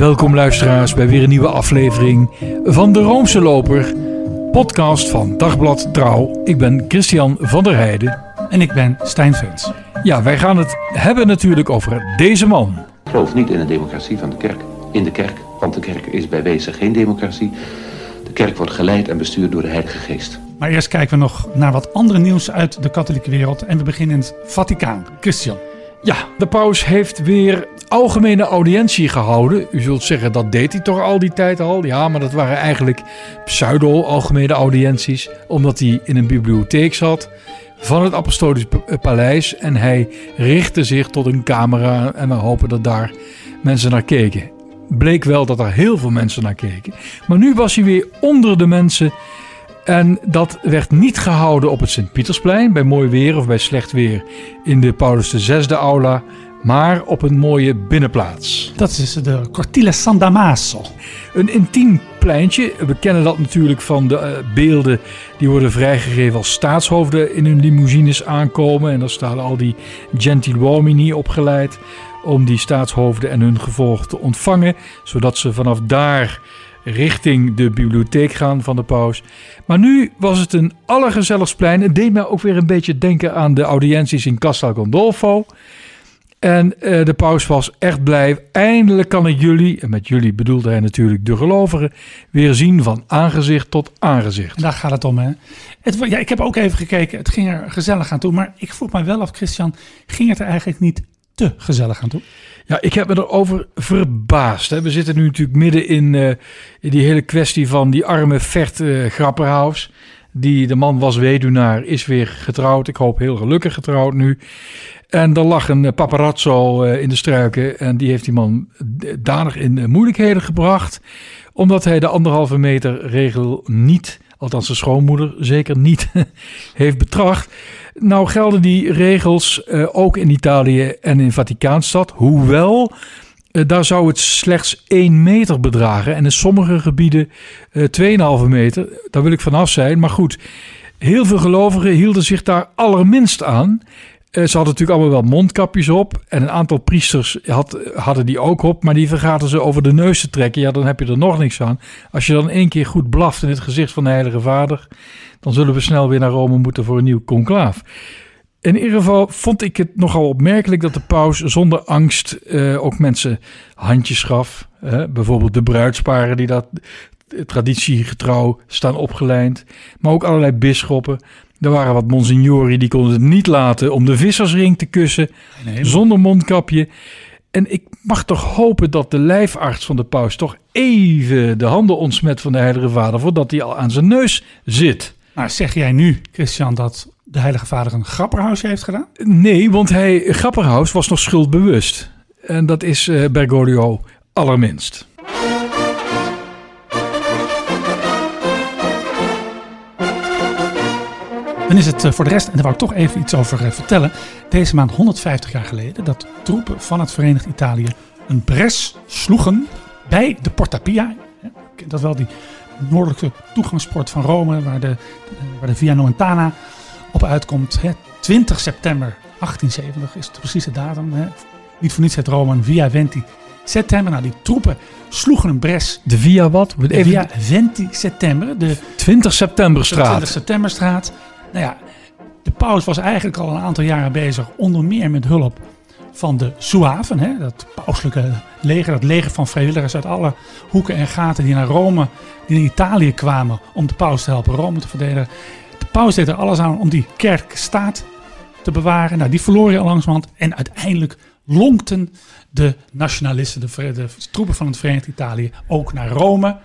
Welkom luisteraars bij weer een nieuwe aflevering van de Roomse Loper, podcast van Dagblad Trouw. Ik ben Christian van der Heijden. En ik ben Stijn Vens. Ja, wij gaan het hebben natuurlijk over deze man. Ik geloof niet in een democratie van de kerk. In de kerk, want de kerk is bij wezen geen democratie. De kerk wordt geleid en bestuurd door de Heilige Geest. Maar eerst kijken we nog naar wat andere nieuws uit de katholieke wereld. En we beginnen in het Vaticaan. Christian. Ja, de paus heeft weer algemene audiëntie gehouden. U zult zeggen, dat deed hij toch al die tijd al? Ja, maar dat waren eigenlijk pseudo-algemene audiënties. Omdat hij in een bibliotheek zat van het Apostolisch Paleis. En hij richtte zich tot een camera en we hopen dat daar mensen naar keken. Bleek wel dat er heel veel mensen naar keken. Maar nu was hij weer onder de mensen en dat werd niet gehouden op het Sint-Pietersplein bij mooi weer of bij slecht weer in de Paulus VI aula, maar op een mooie binnenplaats. Dat is de Cortile San Damaso. Een intiem pleintje. We kennen dat natuurlijk van de uh, beelden die worden vrijgegeven als staatshoofden in hun limousines aankomen. En dan staan al die gentiluomini opgeleid om die staatshoofden en hun gevolg te ontvangen, zodat ze vanaf daar richting de bibliotheek gaan van de paus. Maar nu was het een allergezelligst plein. Het deed mij ook weer een beetje denken aan de audiënties in Castel Gandolfo. En uh, de paus was echt blij. Eindelijk kan ik jullie, en met jullie bedoelde hij natuurlijk de gelovigen, weer zien van aangezicht tot aangezicht. Daar gaat het om, hè? Het, ja, ik heb ook even gekeken. Het ging er gezellig aan toe. Maar ik vroeg mij wel af, Christian, ging het er eigenlijk niet gezellig aan toe? Ja, ik heb me erover verbaasd. We zitten nu natuurlijk midden in, uh, in die hele kwestie van die arme Vert uh, Grapperhaus. Die, de man was weduwnaar, is weer getrouwd. Ik hoop heel gelukkig getrouwd nu. En er lag een paparazzo uh, in de struiken. En die heeft die man danig in moeilijkheden gebracht. Omdat hij de anderhalve meter regel niet, althans zijn schoonmoeder zeker niet, heeft betracht. Nou gelden die regels uh, ook in Italië en in Vaticaanstad. Hoewel, uh, daar zou het slechts 1 meter bedragen. En in sommige gebieden uh, 2,5 meter. Daar wil ik vanaf zijn. Maar goed, heel veel gelovigen hielden zich daar allerminst aan. Ze hadden natuurlijk allemaal wel mondkapjes op. En een aantal priesters had, hadden die ook op. Maar die vergaten ze over de neus te trekken. Ja, dan heb je er nog niks aan. Als je dan één keer goed blaft in het gezicht van de Heilige Vader. Dan zullen we snel weer naar Rome moeten voor een nieuw conclaaf. In ieder geval vond ik het nogal opmerkelijk dat de paus zonder angst uh, ook mensen handjes gaf. Bijvoorbeeld de bruidsparen die dat traditiegetrouw staan opgelijnd. Maar ook allerlei bisschoppen. Er waren wat monsignori die konden het niet laten om de vissersring te kussen. Nee, zonder mondkapje. En ik mag toch hopen dat de lijfarts van de paus toch even de handen ontsmet van de Heilige Vader voordat hij al aan zijn neus zit. Maar zeg jij nu, Christian, dat de Heilige Vader een grapperhaus heeft gedaan? Nee, want hij, grapperhaus was nog schuldbewust. En dat is uh, Bergoglio allerminst. Dan is het voor de rest, en daar wou ik toch even iets over vertellen. Deze maand 150 jaar geleden dat troepen van het Verenigd Italië een bres sloegen bij de Porta Pia. Dat wel die noordelijke toegangspoort van Rome, waar de, waar de Via Nomentana op uitkomt. Hè. 20 september 1870 is de precieze datum. Hè. Niet voor niets het Rome een Via Venti September. Nou, die troepen sloegen een bres. De Via wat? De Via Venti September. De 20 septemberstraat. De 20 septemberstraat. Nou ja, de paus was eigenlijk al een aantal jaren bezig, onder meer met hulp van de Zouaven, hè, dat pauselijke leger, dat leger van vrijwilligers uit alle hoeken en gaten die naar Rome, die naar Italië kwamen om de paus te helpen Rome te verdedigen. De paus deed er alles aan om die kerkstaat te bewaren. Nou, die verloor je al langzamerhand en uiteindelijk lonkten de nationalisten, de, troepen van het Verenigd Italië, ook naar Rome.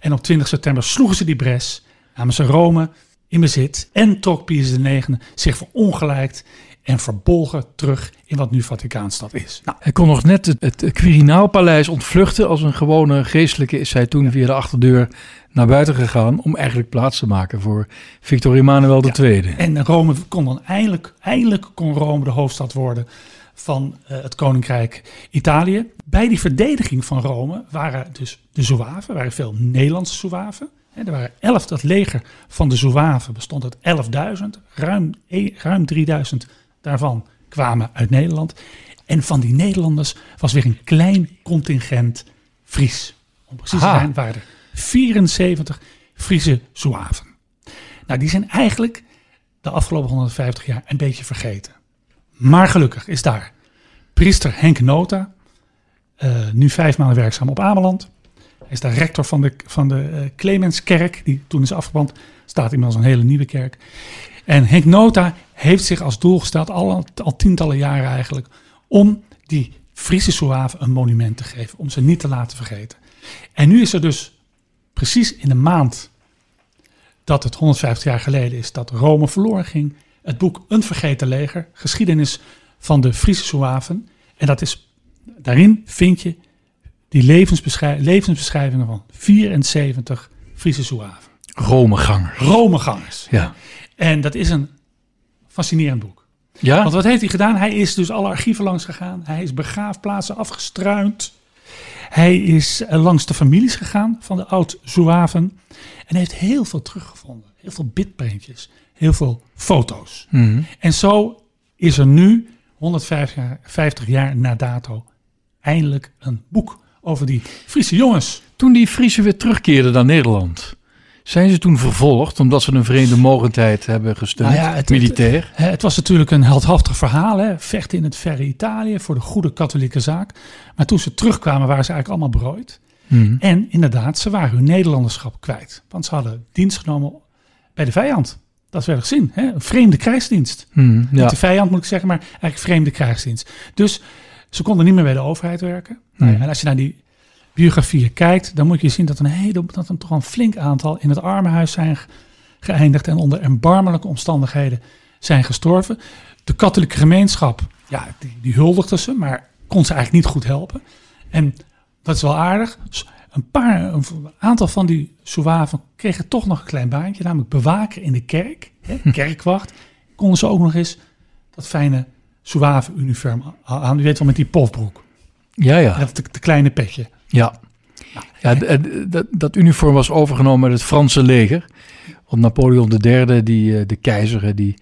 En op 20 september sloegen ze die bres, namen ze Rome in bezit en trok Pius IX zich verongelijkt en verbolgen terug in wat nu Vaticaanstad is. Nou, hij kon nog net het, het Quirinaalpaleis ontvluchten. Als een gewone geestelijke is hij toen via de achterdeur naar buiten gegaan om eigenlijk plaats te maken voor Victor Emmanuel II. Ja, en Rome kon dan eindelijk, eindelijk kon Rome de hoofdstad worden van uh, het Koninkrijk Italië. Bij die verdediging van Rome waren dus de Zouaven, waren veel Nederlandse Zouaven. Er waren elf, dat leger van de Zouaven bestond uit 11.000, ruim, ruim 3000 daarvan kwamen uit Nederland. En van die Nederlanders was weer een klein contingent Fries. Om precies te zijn waren er 74 Friese Zouaven. Nou, die zijn eigenlijk de afgelopen 150 jaar een beetje vergeten. Maar gelukkig is daar priester Henk Nota, eh, nu vijf maanden werkzaam op Ameland. Hij is daar rector van de, van de eh, Clemenskerk, die toen is afgebrand. Staat inmiddels een hele nieuwe kerk. En Henk Nota heeft zich als doel gesteld, al, al tientallen jaren eigenlijk, om die Friese Zouaven een monument te geven. Om ze niet te laten vergeten. En nu is er dus precies in de maand dat het 150 jaar geleden is dat Rome verloren ging. Het boek Een Vergeten Leger, geschiedenis van de Friese Zouaven. En dat is, daarin vind je die levensbeschrij- levensbeschrijvingen van 74 Friese Zouaven. Romeganger. Romegangers. Ja. En dat is een fascinerend boek. Ja? Want wat heeft hij gedaan? Hij is dus alle archieven langs gegaan. Hij is begraafplaatsen afgestruind. Hij is eh, langs de families gegaan van de oud-Zouaven. En heeft heel veel teruggevonden. Heel veel bitprintjes. Heel veel foto's. Mhm. En zo is er nu, 150 jaar, 50 jaar na dato, eindelijk een boek over die Friese jongens. Toen die Friesen weer terugkeerden naar Nederland, zijn ze toen vervolgd omdat ze een vreemde mogendheid hebben gesteund, Nou ja, het- militair? Hè, Het was natuurlijk een heldhaftig verhaal. Hè? Vechten in het verre Italië voor de goede katholieke zaak. Maar toen ze terugkwamen waren ze eigenlijk allemaal berooid. Mhm. En inderdaad, ze waren hun Nederlanderschap kwijt. Want ze hadden dienst genomen bij de vijand. Dat werd gezien. Hè? Een vreemde krijgsdienst. Mhm, Niet Ja. de vijand moet ik zeggen, maar eigenlijk vreemde krijgsdienst. Dus ze konden niet meer bij de overheid werken. Nou Mhm. en als je naar die biografieën kijkt, dan moet je zien dat een, hele, dat een toch een flink aantal in het armenhuis zijn ge- geëindigd en onder erbarmelijke omstandigheden zijn gestorven. De katholieke gemeenschap, ja, die, die huldigde ze, maar kon ze eigenlijk niet goed helpen. En dat is wel aardig. s- Een paar, een aantal van die Zouaven kregen toch nog een klein baantje, namelijk bewaker in de kerk, hè, kerkwacht. Konden ze ook nog eens dat fijne Zouaven-uniform aan. U weet wel met die pofbroek, Ja, ja. dat te, te kleine petje. Ja, ja dat, dat uniform was overgenomen uit het Franse leger. Want Napoleon III, die, eh, de keizer, eh, die,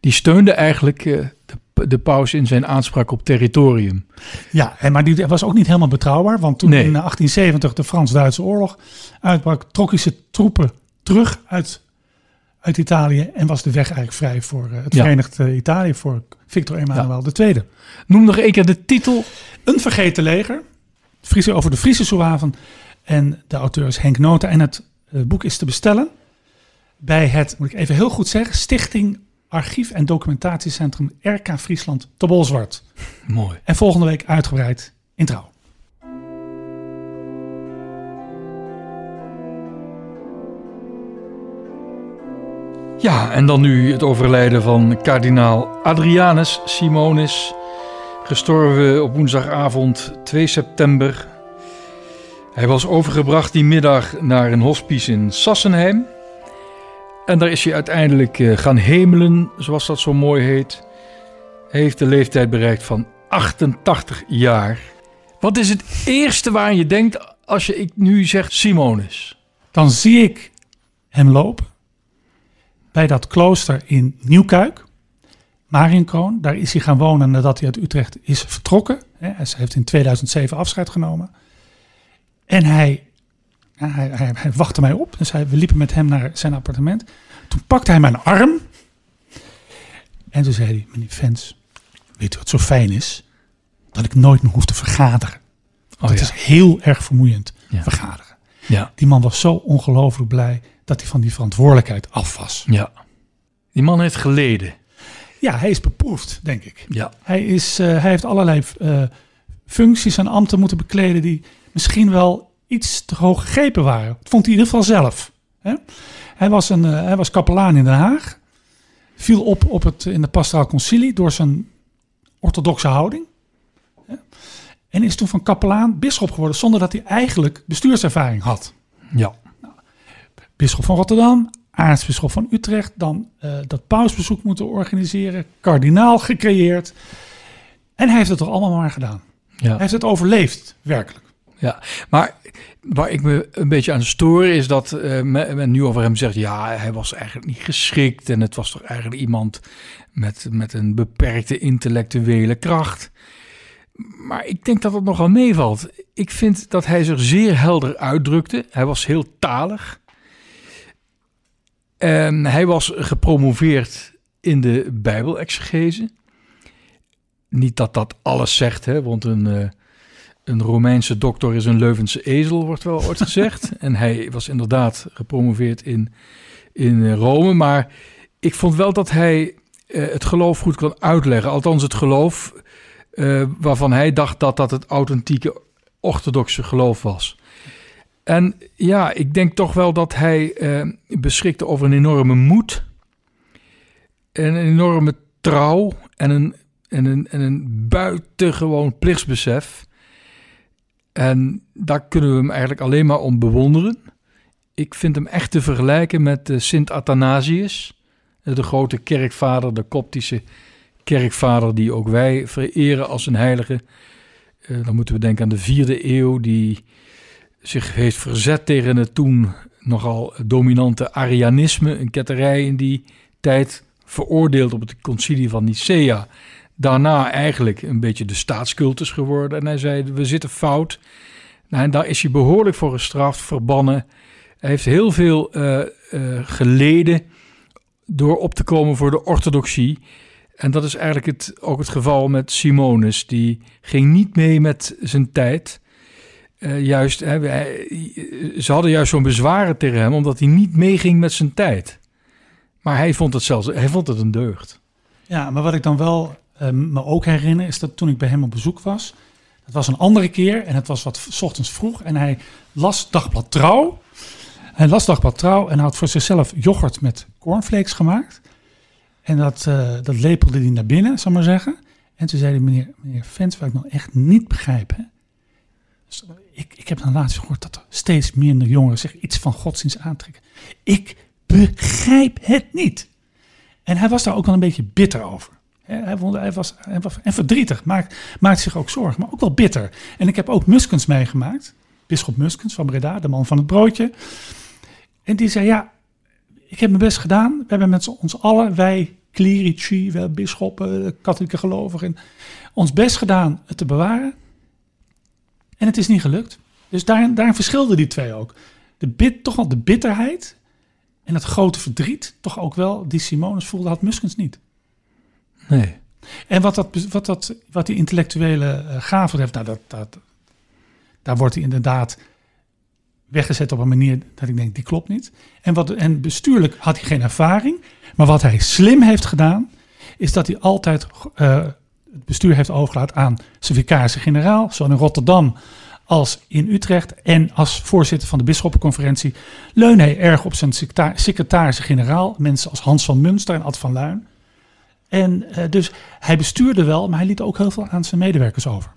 die steunde eigenlijk eh, de, de paus in zijn aanspraak op territorium. Ja, en, maar die was ook niet helemaal betrouwbaar. Want toen Nee. in 1870 de Frans-Duitse oorlog uitbrak, trok hij zijn troepen terug uit, uit Italië. En was de weg eigenlijk vrij voor eh, het Ja. Verenigd eh, Italië, voor Victor Emmanuel II. Noem nog één keer de titel. Een vergeten leger. Friese, over de Friese Zouaven. En de auteur is Henk Nota. En het eh, boek is te bestellen bij het, moet ik even heel goed zeggen, Stichting Archief en Documentatiecentrum RK Friesland te Bolzwart. Mooi. En volgende week uitgebreid in trouw. Ja, en dan nu het overlijden van kardinaal Adrianus Simonis. Gestorven op woensdagavond 2 september. Hij was overgebracht die middag naar een hospice in Sassenheim. En daar is hij uiteindelijk eh, gaan hemelen, zoals dat zo mooi heet. Hij heeft de leeftijd bereikt van 88 jaar. Wat is het eerste waar je denkt als je ik nu zeg Simonis? Dan zie ik hem lopen bij dat klooster in Nieuwkuik, Marienkroon. Daar is hij gaan wonen nadat hij uit Utrecht is vertrokken. Hij heeft in 2007 afscheid genomen. En hij, hij, hij, hij wachtte mij op. Dus hij, we liepen met hem naar zijn appartement. Toen pakte hij mijn arm. En toen zei hij, meneer Vens, weet u wat zo fijn is? Dat ik nooit meer hoef te vergaderen. Oh Het ja. is heel erg vermoeiend, Ja. vergaderen. Ja, Die man was zo ongelooflijk blij dat hij van die verantwoordelijkheid af was. ja. Die man heeft geleden. Ja, hij is beproefd, denk ik. Ja. Hij, is, eh, hij heeft allerlei eh, functies en ambten moeten bekleden die misschien wel iets te hoog gegrepen waren. Dat vond hij in ieder geval zelf. Hè? Hij, was een, eh, hij was kapelaan in Den Haag. Viel op, op het, in de pastoraal concilie door zijn orthodoxe houding. Hè? En is toen van kapelaan bisschop geworden zonder dat hij eigenlijk bestuurservaring had. Ja. bisschop van Rotterdam, aartsbisschop van Utrecht, dan eh, dat pausbezoek moeten organiseren, kardinaal gecreëerd. En hij heeft het toch allemaal maar gedaan. Hij Ja. heeft het overleefd, werkelijk. ja. Maar waar ik me een beetje aan stoor is dat eh, men, nu over hem zegt... ja, hij was eigenlijk niet geschikt... en het was toch eigenlijk iemand met, met een beperkte intellectuele kracht. Maar ik denk dat het nogal meevalt. Ik vind dat hij zich zeer helder uitdrukte. Hij was heel talig. En hij was gepromoveerd in de Bijbelexegese. Niet dat dat alles zegt, hè, want een, uh, een Romeinse dokter is een Leuvense ezel, wordt wel ooit gezegd. en hij was inderdaad gepromoveerd in, in Rome. Maar ik vond wel dat hij uh, het geloof goed kon uitleggen. Althans, het geloof uh, waarvan hij dacht dat dat het authentieke orthodoxe geloof was. En ja, ik denk toch wel dat hij uh, beschikte over een enorme moed, en een enorme trouw en een, en een, en een buitengewoon plichtsbesef. En daar kunnen we hem eigenlijk alleen maar om bewonderen. Ik vind hem echt te vergelijken met uh, Sint Athanasius, de grote kerkvader, de koptische kerkvader die ook wij vereren als een heilige. Uh, dan moeten we denken aan de vierde eeuw, die zich heeft verzet tegen het toen nogal dominante Arianisme, een ketterij in die tijd, veroordeeld op het concilie van Nicea. Daarna eigenlijk een beetje de staatscultus geworden. En hij zei, we zitten fout. Nou, en daar is hij behoorlijk voor gestraft, verbannen. Hij heeft heel veel uh, uh, geleden door op te komen voor de orthodoxie. En dat is eigenlijk het, ook het geval met Simonus. Die ging niet mee met zijn tijd. Uh, juist, hè, ze hadden juist zo'n bezwaren tegen hem, omdat hij niet meeging met zijn tijd. Maar hij vond het zelfs, hij vond het een deugd. Ja, maar wat ik dan wel uh, me ook herinner, is dat toen ik bij hem op bezoek was, dat was een andere keer en het was wat s ochtends vroeg en hij las Dagblad Trouw. Hij las Dagblad Trouw en had voor zichzelf yoghurt met cornflakes gemaakt. En dat, dat lepelde hij naar binnen, zal maar zeggen. En toen zei hij, meneer, meneer Vens, wat ik nou echt niet begrijp, hè, ik, ik heb dan laatst gehoord dat er steeds minder jongeren zich iets van godsdienst aantrekken. Ik begrijp het niet. En hij was daar ook wel een beetje bitter over. Hij, hij was en verdrietig, maakt, maakt zich ook zorgen, maar ook wel bitter. En ik heb ook Muskens meegemaakt, Bisschop Muskens van Breda, de man van het broodje. En die zei, ja, ik heb mijn best gedaan. We hebben met ons allen, wij clerici, wij bisschoppen, katholieke gelovigen, ons best gedaan het te bewaren. En het is niet gelukt. Dus daarin, daarin verschilden die twee ook. De bit, toch wel de bitterheid en het grote verdriet, toch ook wel, die Simonus voelde, had Muskens niet. Nee. En wat, dat, wat, dat, wat die intellectuele uh, gave heeft, nou, dat, dat, daar wordt hij inderdaad weggezet op een manier dat ik denk, die klopt niet. En, wat, en bestuurlijk had hij geen ervaring. Maar wat hij slim heeft gedaan, is dat hij altijd uh, het bestuur heeft overgelaten aan zijn vicaris-generaal, zowel in Rotterdam als in Utrecht. En als voorzitter van de bisschoppenconferentie leunde hij erg op zijn secretaris-generaal, mensen als Hans van Munster en Ad van Luin. En uh, dus hij bestuurde wel, maar hij liet ook heel veel aan zijn medewerkers over.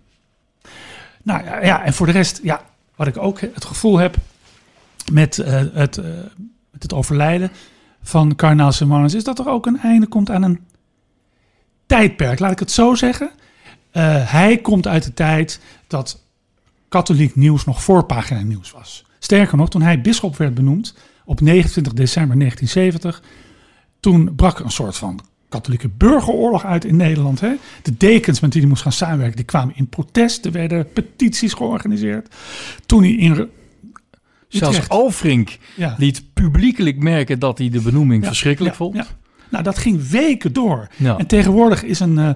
Nou ja, ja en voor de rest, ja, wat ik ook het gevoel heb met, uh, het, met het overlijden van kardinaal Simonis, is dat er ook een einde komt aan een tijdperk, laat ik het zo zeggen. Uh, hij komt uit de tijd dat katholiek nieuws nog voorpagina nieuws was. Sterker nog, toen hij bisschop werd benoemd op 29 december 1970, toen brak een soort van katholieke burgeroorlog uit in Nederland. Hè? De dekens met wie hij moest gaan samenwerken, die kwamen in protest. Er werden petities georganiseerd. Toen hij in Zelfs Alfrink ja. liet publiekelijk merken dat hij de benoeming ja, verschrikkelijk ja, vond. Nou, dat ging weken door. En tegenwoordig is een, uh,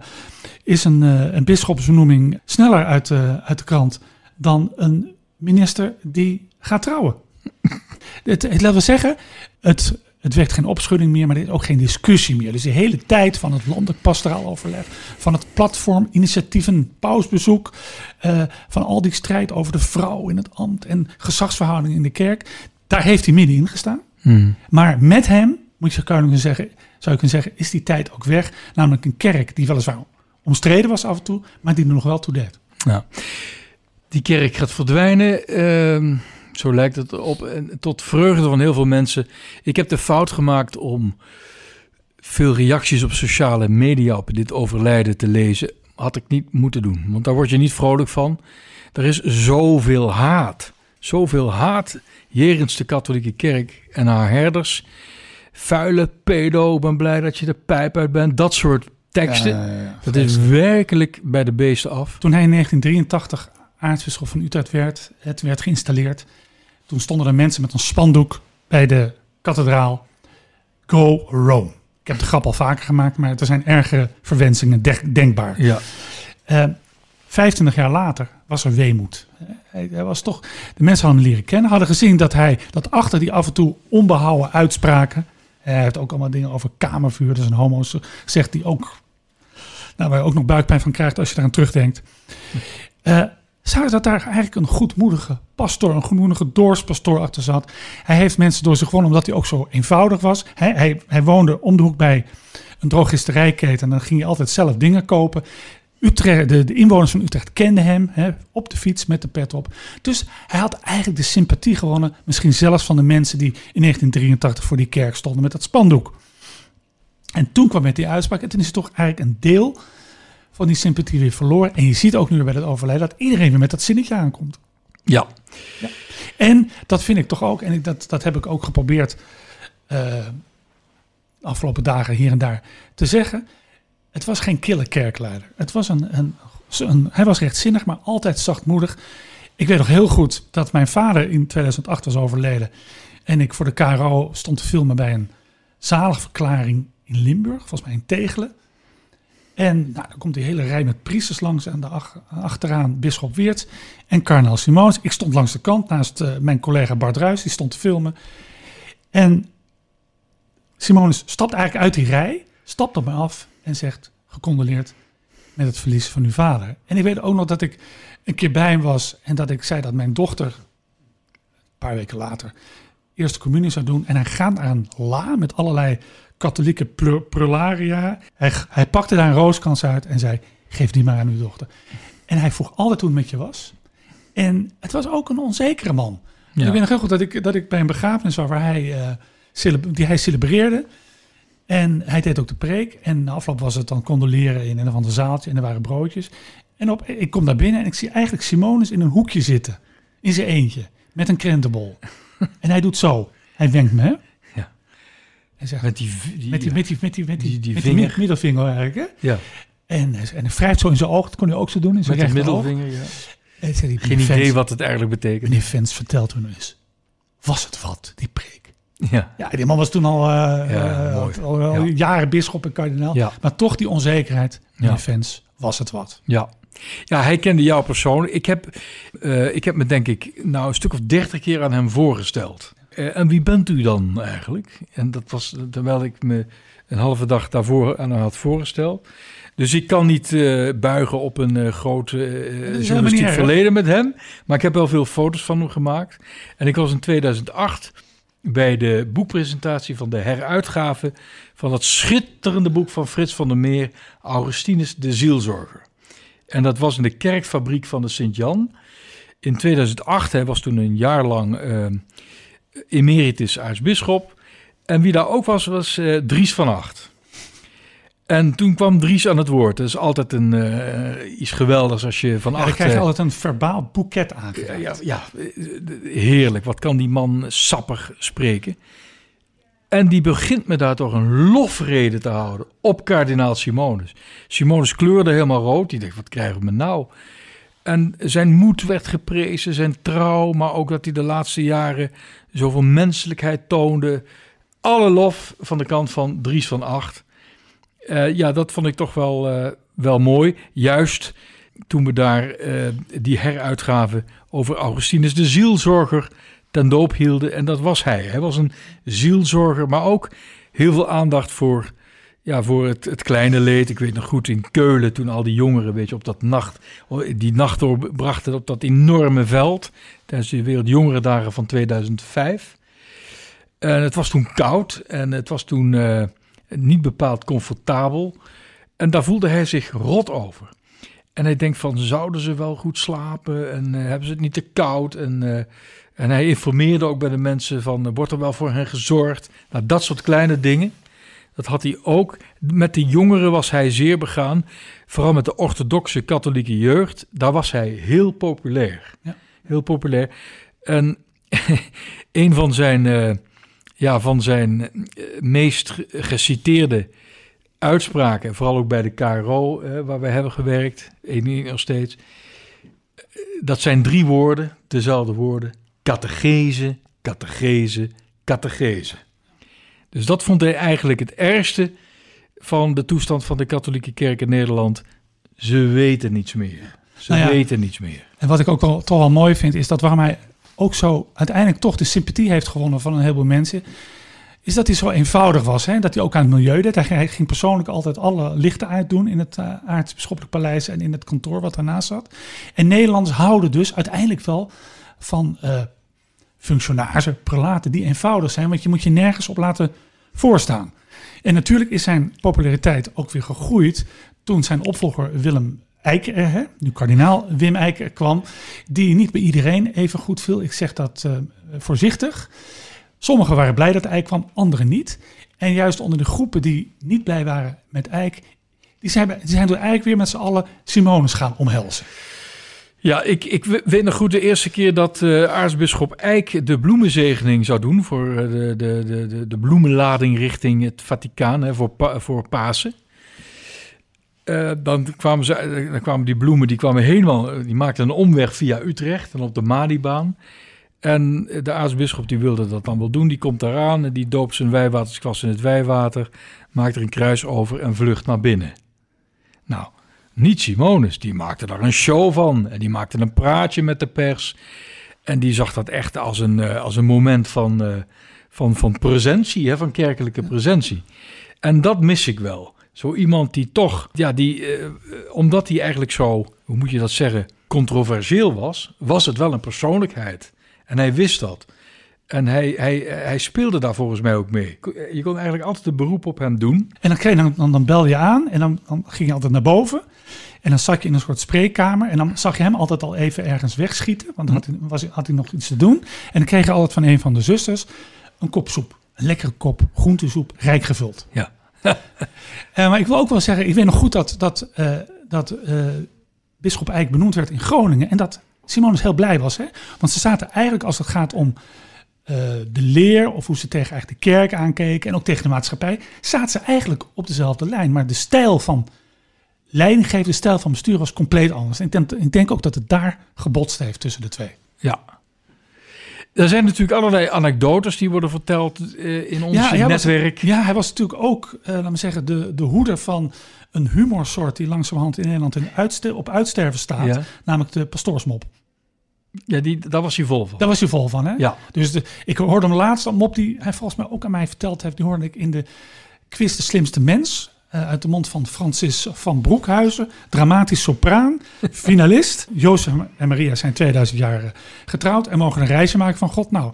is een, uh, een bisschopsbenoeming sneller uit, uh, uit de krant dan een minister die gaat trouwen. het, het, laten we zeggen, het, het wekt geen opschudding meer, maar er is ook geen discussie meer. Dus de hele tijd van het landelijk pastoraal overleg, van het platform, initiatieven, pausbezoek, uh, van al die strijd over de vrouw in het ambt en gezagsverhoudingen in de kerk, daar heeft hij middenin gestaan. Hmm. Maar met hem, moet je kunnen zeggen, zou je kunnen zeggen, is die tijd ook weg. Namelijk een kerk die weliswaar omstreden was af en toe, maar die nog wel toe deed. Die kerk gaat verdwijnen. Uh, zo lijkt het op. En tot vreugde van heel veel mensen. Ik heb de fout gemaakt om veel reacties op sociale media op dit overlijden te lezen. Had ik niet moeten doen, want daar word je niet vrolijk van. Er is zoveel haat. Zoveel haat jegens de katholieke kerk en haar herders. Vuile pedo, ben blij dat je de pijp uit bent. Dat soort teksten. Ja, ja, ja. dat is werkelijk bij de beesten af. Toen hij in 1983 aartsbisschop van Utrecht werd, het werd geïnstalleerd. Toen stonden er mensen met een spandoek bij de kathedraal. Go Rome. Ik heb de grap al vaker gemaakt, maar er zijn ergere verwensingen de- denkbaar. Ja, Eh 25 jaar later was er weemoed. Eh, Hij, hij was toch, de mensen hadden hem leren kennen, hadden gezien dat hij, dat achter die af en toe onbehouden uitspraken, eh, hij heeft ook allemaal dingen over kamervuur, dus een homo's, zegt die ook, nou, waar je ook nog buikpijn van krijgt als je eraan terugdenkt. Eh zou dat daar eigenlijk een goedmoedige pastor, een goedmoedige doorspastoor achter zat. Hij heeft mensen door zich gewonnen omdat hij ook zo eenvoudig was. Hij, hij, hij woonde om de hoek bij een drogisterijketen en dan ging hij altijd zelf dingen kopen. Utrecht, de, de inwoners van Utrecht kenden hem hè, op de fiets met de pet op. Dus hij had eigenlijk de sympathie gewonnen, misschien zelfs van de mensen die in 1983 voor die kerk stonden met dat spandoek. En toen kwam met die uitspraak en toen is het toch eigenlijk een deel van die sympathie weer verloren. En je ziet ook nu bij het overlijden dat iedereen weer met dat zinnetje aankomt. ja. En dat vind ik toch ook, en ik, dat, dat heb ik ook geprobeerd eh, de afgelopen dagen hier en daar te zeggen. Het was geen kille kerkleider. Het was een, een, een, hij was rechtzinnig, maar altijd zachtmoedig. Ik weet nog heel goed dat mijn vader in 2008 was overleden. En ik voor de KRO stond te filmen bij een zaligverklaring in Limburg, volgens mij in Tegelen. En nou, dan komt die hele rij met priesters langs en achteraan Bisschop Weert en Karnel Simons. Ik stond langs de kant naast eh, mijn collega Bart Ruijs, die stond te filmen. En Simonus stapt eigenlijk uit die rij, stapt op me af en zegt, gecondoleerd met het verlies van uw vader. En ik weet ook nog dat ik een keer bij hem was en dat ik zei dat mijn dochter, een paar weken later, eerste communie zou doen. En hij gaat een la met allerlei katholieke prularia. Hij, hij pakte daar een rooskans uit en zei, geef die maar aan uw dochter. En hij vroeg altijd hoe het met je was. En het was ook een onzekere man. Ja. Ik weet nog heel goed dat ik, dat ik bij een begrafenis was waar hij, cele- die hij celebreerde. En hij deed ook de preek. En na afloop was het dan condoleren in een of ander zaaltje. En er waren broodjes. En op, ik kom daar binnen en ik zie eigenlijk Simonus in een hoekje zitten. In zijn eentje. Met een krentenbol. en hij doet zo. Hij wenkt me. hè? Ja. Hij zegt, Met die, die, met die, met die, met die, met die, Die- die met die vinger. mid- middelvinger eigenlijk. Hè? ja, En, en hij wrijft zo in zijn oog. Dat kon hij ook zo doen. In zijn met rechteroog. middelvinger. Ja. En die Geen idee Vens- wat het eigenlijk betekent. Meneer Vens, vertelt nou eens. Was het wat, die preek? Ja, Ja, die man was toen al, Ja, mooi. al, al Ja. jaren bisschop en kardinaal. Maar toch die onzekerheid. Meneer Ja. Vens, was het wat? ja. Ja, hij kende jou persoonlijk. Ik heb, eh, ik heb me denk ik nou een stuk of dertig keer aan hem voorgesteld. En wie bent u dan eigenlijk? En dat was terwijl ik me een halve dag daarvoor aan hem had voorgesteld. Dus ik kan niet buigen op een eh groot hè? verleden met hem. Maar ik heb wel veel foto's van hem gemaakt. En ik was in 2008 bij de boekpresentatie van de heruitgave van dat schitterende boek van Frits van der Meer, Augustinus de Zielzorger. En dat was in de kerkfabriek van de Sint-Jan. In 2008, hij was toen een jaar lang eh, emeritus aartsbisschop. En wie daar ook was, was eh, Dries van Acht. En toen kwam Dries aan het woord. Dat is altijd een, eh, iets geweldigs als je van Ja, dan Acht... krijg je eh, altijd een verbaal boeket aangereikt. ja, ja, ja, heerlijk. Wat kan die man sappig spreken. En die begint me daar toch een lofrede te houden op kardinaal Simonus. Simonus kleurde helemaal rood. Die dacht, wat krijgen we nou? En zijn moed werd geprezen, zijn trouw, maar ook dat hij de laatste jaren zoveel menselijkheid toonde. Alle lof van de kant van Dries van Acht. Eh, ja, dat vond ik toch wel, eh, wel mooi. Juist toen we daar eh, die heruitgave over Augustinus de zielzorger ten doop hielden. En dat was hij. Hij was een zielzorger, maar ook heel veel aandacht voor, ja, voor het, het kleine leed. Ik weet nog goed in Keulen toen al die jongeren weet je, op dat nacht, die nacht doorbrachten op dat enorme veld tijdens de Wereldjongerendagen van 2005. En het was toen koud en het was toen niet bepaald comfortabel. En daar voelde hij zich rot over. En hij denkt van, zouden ze wel goed slapen? En eh, hebben ze het niet te koud? En, eh, en hij informeerde ook bij de mensen van, eh, wordt er wel voor hen gezorgd? Nou, dat soort kleine dingen. Dat had hij ook. Met de jongeren was hij zeer begaan. Vooral met de orthodoxe katholieke jeugd. Daar was hij heel populair. Ja. Heel populair. En een van zijn, ja, van zijn eh, meest ge- geciteerde uitspraken, vooral ook bij de KRO, eh, waar we hebben gewerkt, één nog steeds. Eh, Dat zijn drie woorden, dezelfde woorden. Catechese, catechese, catechese. Dus dat vond hij eigenlijk het ergste van de toestand van de katholieke kerk in Nederland. Ze weten niets meer. Ze Nou ja. weten niets meer. En wat ik ook wel, toch wel mooi vind, is dat waarom hij ook zo uiteindelijk toch de sympathie heeft gewonnen van een heleboel mensen, is dat hij zo eenvoudig was. Hè? Dat hij ook aan het milieu deed. Hij, ging persoonlijk altijd alle lichten uitdoen in het uh, aartsbisschoppelijk paleis en in het kantoor wat daarnaast zat. En Nederlanders houden dus uiteindelijk wel van eh, functionarissen, prelaten die eenvoudig zijn, want je moet je nergens op laten voorstaan. En natuurlijk is zijn populariteit ook weer gegroeid toen zijn opvolger Willem Eiker, hè, nu kardinaal Wim Eiker kwam, die niet bij iedereen even goed viel. Ik zeg dat uh, voorzichtig. Sommigen waren blij dat Eik kwam, anderen niet. En juist onder de groepen die niet blij waren met Eik, die zijn, zijn door Eik weer met z'n allen Simonus gaan omhelzen. Ja, ik, ik weet nog goed de eerste keer dat uh, aartsbisschop Eijk de bloemenzegening zou doen voor de, de, de, de bloemenlading richting het Vaticaan hè, voor, voor Pasen. Uh, dan, kwamen ze, dan kwamen die bloemen, die kwamen helemaal, die maakten een omweg via Utrecht en op de Malibaan. En de aartsbisschop die wilde dat dan wel doen. Die komt daaraan en die doopt zijn wijwatersklas in het wijwater, maakt er een kruis over en vlucht naar binnen. Nou, niet Simonus, die maakte daar een show van. En die maakte een praatje met de pers. En die zag dat echt als een, als een moment van, van, van presentie, hè, van kerkelijke presentie. En dat mis ik wel. Zo iemand die toch, ja, die, uh, omdat hij eigenlijk zo, hoe moet je dat zeggen, controversieel was, was het wel een persoonlijkheid. En hij wist dat. En hij, hij, hij speelde daar volgens mij ook mee. Je kon eigenlijk altijd een beroep op hem doen. En dan, kreeg, dan, dan, dan belde je aan en dan, dan ging je altijd naar boven. En dan zat je in een soort spreekkamer. En dan zag je hem altijd al even ergens wegschieten. Want dan had hij, was, had hij nog iets te doen. En dan kreeg je altijd van een van de zusters een kop soep. Een lekkere kop groentesoep, rijk gevuld. Ja. Uh, maar ik wil ook wel zeggen, ik weet nog goed dat, dat, uh, dat uh, bisschop Eijk benoemd werd in Groningen. En dat Simonus heel blij was. Hè? Want ze zaten eigenlijk als het gaat om de leer of hoe ze tegen eigenlijk de kerk aankeken en ook tegen de maatschappij, zaten ze eigenlijk op dezelfde lijn. Maar de stijl van leidinggeven, de stijl van bestuur was compleet anders. En ik denk, ik denk ook dat het daar gebotst heeft tussen de twee. Ja. Er zijn natuurlijk allerlei anekdotes die worden verteld uh, in ons ja, netwerk. Was, ja, hij was natuurlijk ook, uh, laten we zeggen, de, de hoeder van een humorsoort die langzamerhand in Nederland in uitster op uitsterven staat, ja. namelijk de pastoorsmop. Ja, die, daar was hij vol van. Daar was hij vol van, hè? Ja. Dus de, ik hoorde hem laatst, een mop die hij volgens mij ook aan mij verteld heeft, die hoorde ik in de quiz De Slimste Mens. Uh, uit de mond van Francis van Broekhuizen, dramatisch sopraan, finalist. Jozef en Maria zijn 2000 jaar getrouwd en mogen een reisje maken van God. Nou,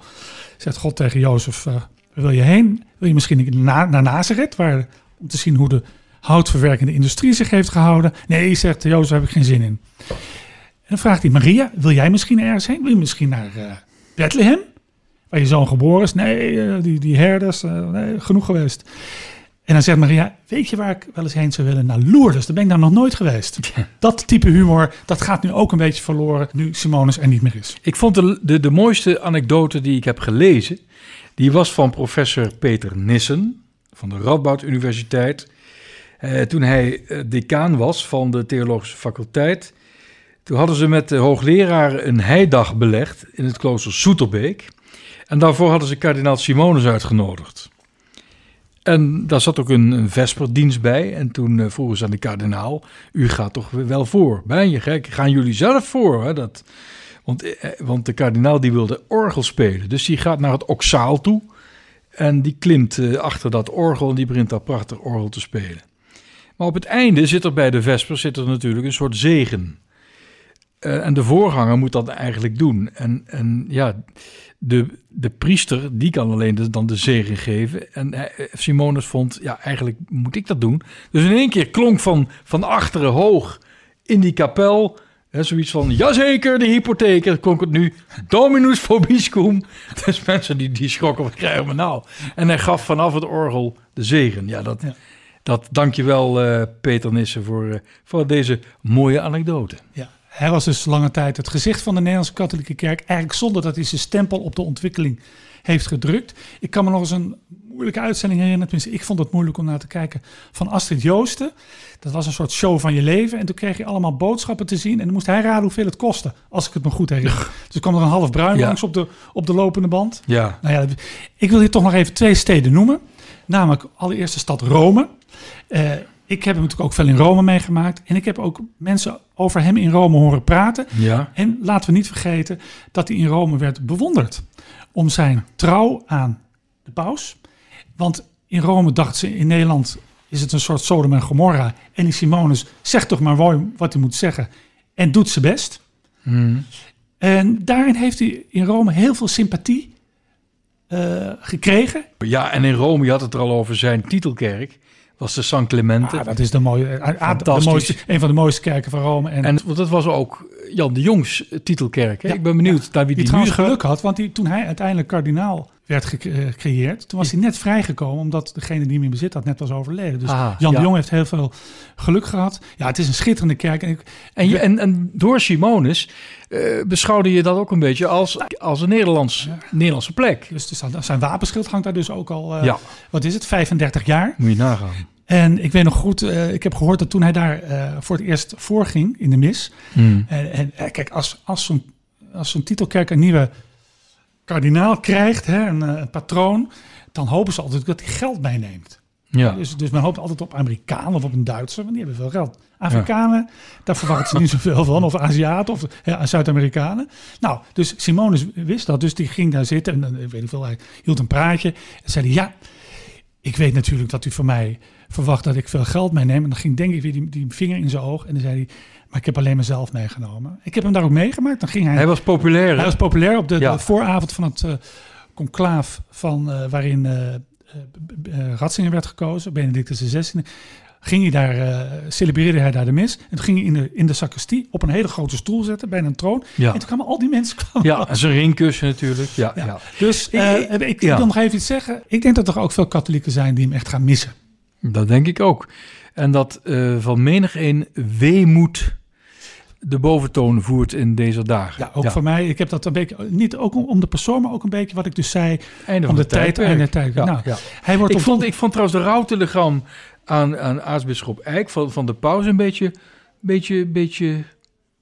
zegt God tegen Jozef, uh, wil je heen? Wil je misschien na, naar Nazareth, waar, om te zien hoe de houtverwerkende industrie zich heeft gehouden? Nee, zegt Jozef, heb ik geen zin in. En dan vraagt hij, Maria, wil jij misschien ergens heen? Wil je misschien naar uh, Bethlehem? Waar je zoon geboren is? Nee, die, die herders, nee, genoeg geweest. En dan zegt Maria, weet je waar ik wel eens heen zou willen? Naar Lourdes, daar ben ik daar nog nooit geweest. Ja. Dat type humor, dat gaat nu ook een beetje verloren, nu Simonus er niet meer is. Ik vond de, de, de mooiste anekdote die ik heb gelezen, die was van professor Peter Nissen van de Radboud Universiteit. Uh, toen hij decaan was van de theologische faculteit... Toen hadden ze met de hoogleraar een heidag belegd in het klooster Soeterbeek. En daarvoor hadden ze kardinaal Simonus uitgenodigd. En daar zat ook een, vesperdienst bij. En toen uh, vroegen ze aan de kardinaal, u gaat toch wel voor? Ben je gek? Gaan jullie zelf voor? Hè? Dat, want, eh, want de kardinaal die wilde orgel spelen. Dus die gaat naar het oksaal toe. En die klimt achter dat orgel en die begint daar prachtig orgel te spelen. Maar op het einde zit er bij de vesper zit er natuurlijk een soort zegen. Uh, en de voorganger moet dat eigenlijk doen. En, en ja, de, de priester, die kan alleen de, dan de zegen geven. En uh, Simonus vond, ja, eigenlijk moet ik dat doen. Dus in één keer klonk van, van achteren hoog in die kapel... Hè, zoiets van, jazeker, de hypotheek. Dan klonk het nu, dominus vobiscum. Dus mensen die, die schrokken, wat krijgen we nou? En hij gaf vanaf het orgel de zegen. Ja, dat... Ja. Dat, dankjewel uh, Peter Nissen voor, uh, voor deze mooie anekdote. Ja. Hij was dus lange tijd het gezicht van de Nederlandse katholieke kerk. Eigenlijk zonder dat hij zijn stempel op de ontwikkeling heeft gedrukt. Ik kan me nog eens een moeilijke uitzending herinneren. Tenminste, ik vond het moeilijk om naar te kijken. Van Astrid Joosten. Dat was een soort show van je leven. En toen kreeg je allemaal boodschappen te zien. En dan moest hij raden hoeveel het kostte. Als ik het me goed herinner. dus kwam er een half bruin Ja. langs op de, op de lopende band. Ja. Nou ja, ik wil hier toch nog even twee steden noemen. Namelijk allereerst de stad Rome. Eh, ik heb hem natuurlijk ook veel in Rome meegemaakt. En ik heb ook mensen over hem in Rome horen praten. Ja. En laten we niet vergeten dat hij in Rome werd bewonderd om zijn trouw aan de paus. Want in Rome dacht ze, in Nederland is het een soort Sodom en Gomorra. En die Simonus zegt toch maar mooi wat hij moet zeggen en doet zijn best. Hmm. En daarin heeft hij in Rome heel veel sympathie eh, gekregen. Ja, en in Rome, je had het er al over, zijn titelkerk was de San Clemente. Ah, dat is de mooie, ah, ah, de mooiste, een van de mooiste kerken van Rome. En, en dat was ook Jan de Jongs titelkerk. Hè? Ja, ik ben benieuwd naar wie die die, trouwens geluk had, want die, toen hij uiteindelijk kardinaal werd eh, gecreëerd, toen was hij net vrijgekomen, omdat degene die hem in bezit had net was overleden. Dus Ah, Jan ja. de Jong heeft heel veel geluk gehad. Ja, het is een schitterende kerk. En ik, En, je, en, en door Simonus eh, beschouwde je dat ook een beetje als, als een Nederlands, Nederlandse plek. dus zijn wapenschild hangt daar dus ook al, eh, wat is het, 35 jaar. Moet je nagaan. En ik weet nog goed, eh, ik heb gehoord dat toen hij daar eh, voor het eerst voorging in de mis. Hmm. En, en eh, kijk, als, als zo'n als zo'n titelkerk een nieuwe kardinaal krijgt, hè, een, een patroon, dan hopen ze altijd dat hij geld meeneemt. Ja. Dus, dus men hoopt altijd op Amerikanen of op een Duitser, want die hebben veel geld. Afrikanen, daar verwachten ze niet zoveel van. Of Aziaten of ja, Zuid-Amerikanen. Nou, dus Simonus wist dat. Dus die ging daar zitten en eh, weet ik veel, hij hield een praatje. En zei hij, ja, ik weet natuurlijk dat u van mij verwacht dat ik veel geld meeneem. En dan ging denk ik weer die, die vinger in zijn oog. En dan zei hij, maar ik heb alleen mezelf meegenomen. Ik heb hem daar ook meegemaakt. Dan ging hij, Hij was populair. hè? hij was populair op de, Ja. de vooravond van het eh conclaaf van, eh, waarin Ratzinger werd gekozen, Benedictus XVI. Ging hij daar, celebreerde hij daar de mis. En toen ging hij in de, in de sacristie op een hele grote stoel zetten, bijna een troon. Ja. En toen kwamen al die mensen kwamen Ja, en zijn ringkussen natuurlijk. Ja, ja. ja. Dus Ik- ik- wil nog even iets zeggen. Ik denk dat er ook veel katholieken zijn die hem echt gaan missen. Dat denk ik ook. En dat eh, van menig een weemoed de boventoon voert in deze dagen. Ja, ook voor mij. Ik heb dat een beetje, niet ook om, de persoon, maar ook een beetje wat ik dus zei. Einde om van de tijd, einde tijd. Ja, Nou, ja. Hij wordt Ik, op, vond, ik vond trouwens de rouwtelegram aan, aan aartsbisschop Eijk van, van de paus een beetje, beetje, beetje,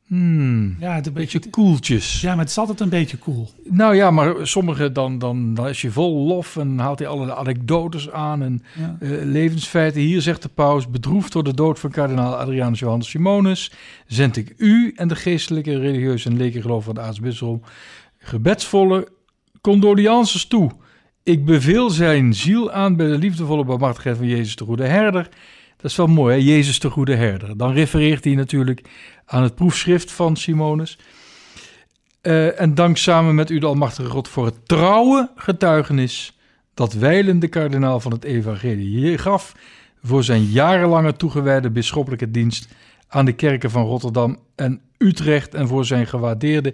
hmm, ja, het een beetje, koeltjes. ja, maar het is altijd een beetje cool. Nou ja, maar sommige dan, dan, dan is je vol lof en haalt hij alle anekdotes aan en Ja. eh, levensfeiten. Hier zegt de paus, bedroefd door de dood van kardinaal Adrianus Johannes Simonus, zend ik u en de geestelijke, religieuze en lekengeloof van de aartsbisschop gebedsvolle condoliances toe. Ik beveel zijn ziel aan bij de liefdevolle barmhartigheid van Jezus de Goede Herder. Dat is wel mooi, hè? Jezus de Goede Herder. Dan refereert hij natuurlijk aan het proefschrift van Simonus. Eh, en dank samen met u de Almachtige God voor het trouwe getuigenis dat wijlen de kardinaal van het evangelie gaf voor zijn jarenlange toegewijde bisschoppelijke dienst aan de kerken van Rotterdam en Utrecht en voor zijn gewaardeerde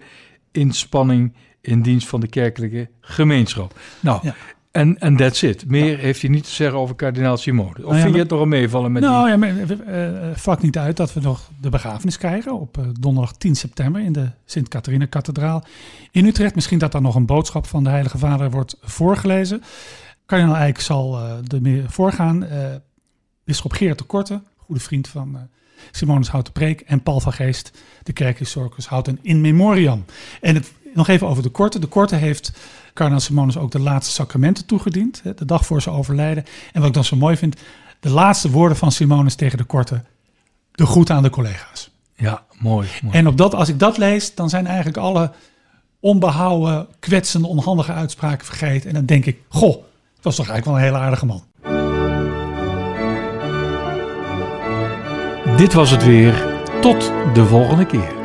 inspanning in dienst van de kerkelijke gemeenschap. Nou, Ja. En en that's it. Meer heeft hij niet te zeggen over kardinaal Simone. Of Nou ja, vind je het nog een meevallen met nou die... ja, maar eh, vlak niet uit dat we nog de begrafenis krijgen op eh, donderdag 10 september in de Sint-Catharina-kathedraal in Utrecht. Misschien dat daar nog een boodschap van de Heilige Vader wordt voorgelezen. Kardinaal Eijk zal eh er meer voorgaan. Bisschop Geert de Korte, goede vriend van Simonus houdt de preek. En Paul van Geest, de kerkhistoricus, houdt een in memoriam. En het, nog even over de Korte. De Korte heeft kardinaal Simonus ook de laatste sacramenten toegediend. De dag voor zijn overlijden. En wat ik dan zo mooi vind, de laatste woorden van Simonus tegen de Korte. De groet aan de collega's. Ja, mooi. mooi. En op dat, als ik dat lees, dan zijn eigenlijk alle onbehouden, kwetsende, onhandige uitspraken vergeten. En dan denk ik, goh, dat was toch eigenlijk wel een hele aardige man. Dit was het weer. Tot de volgende keer.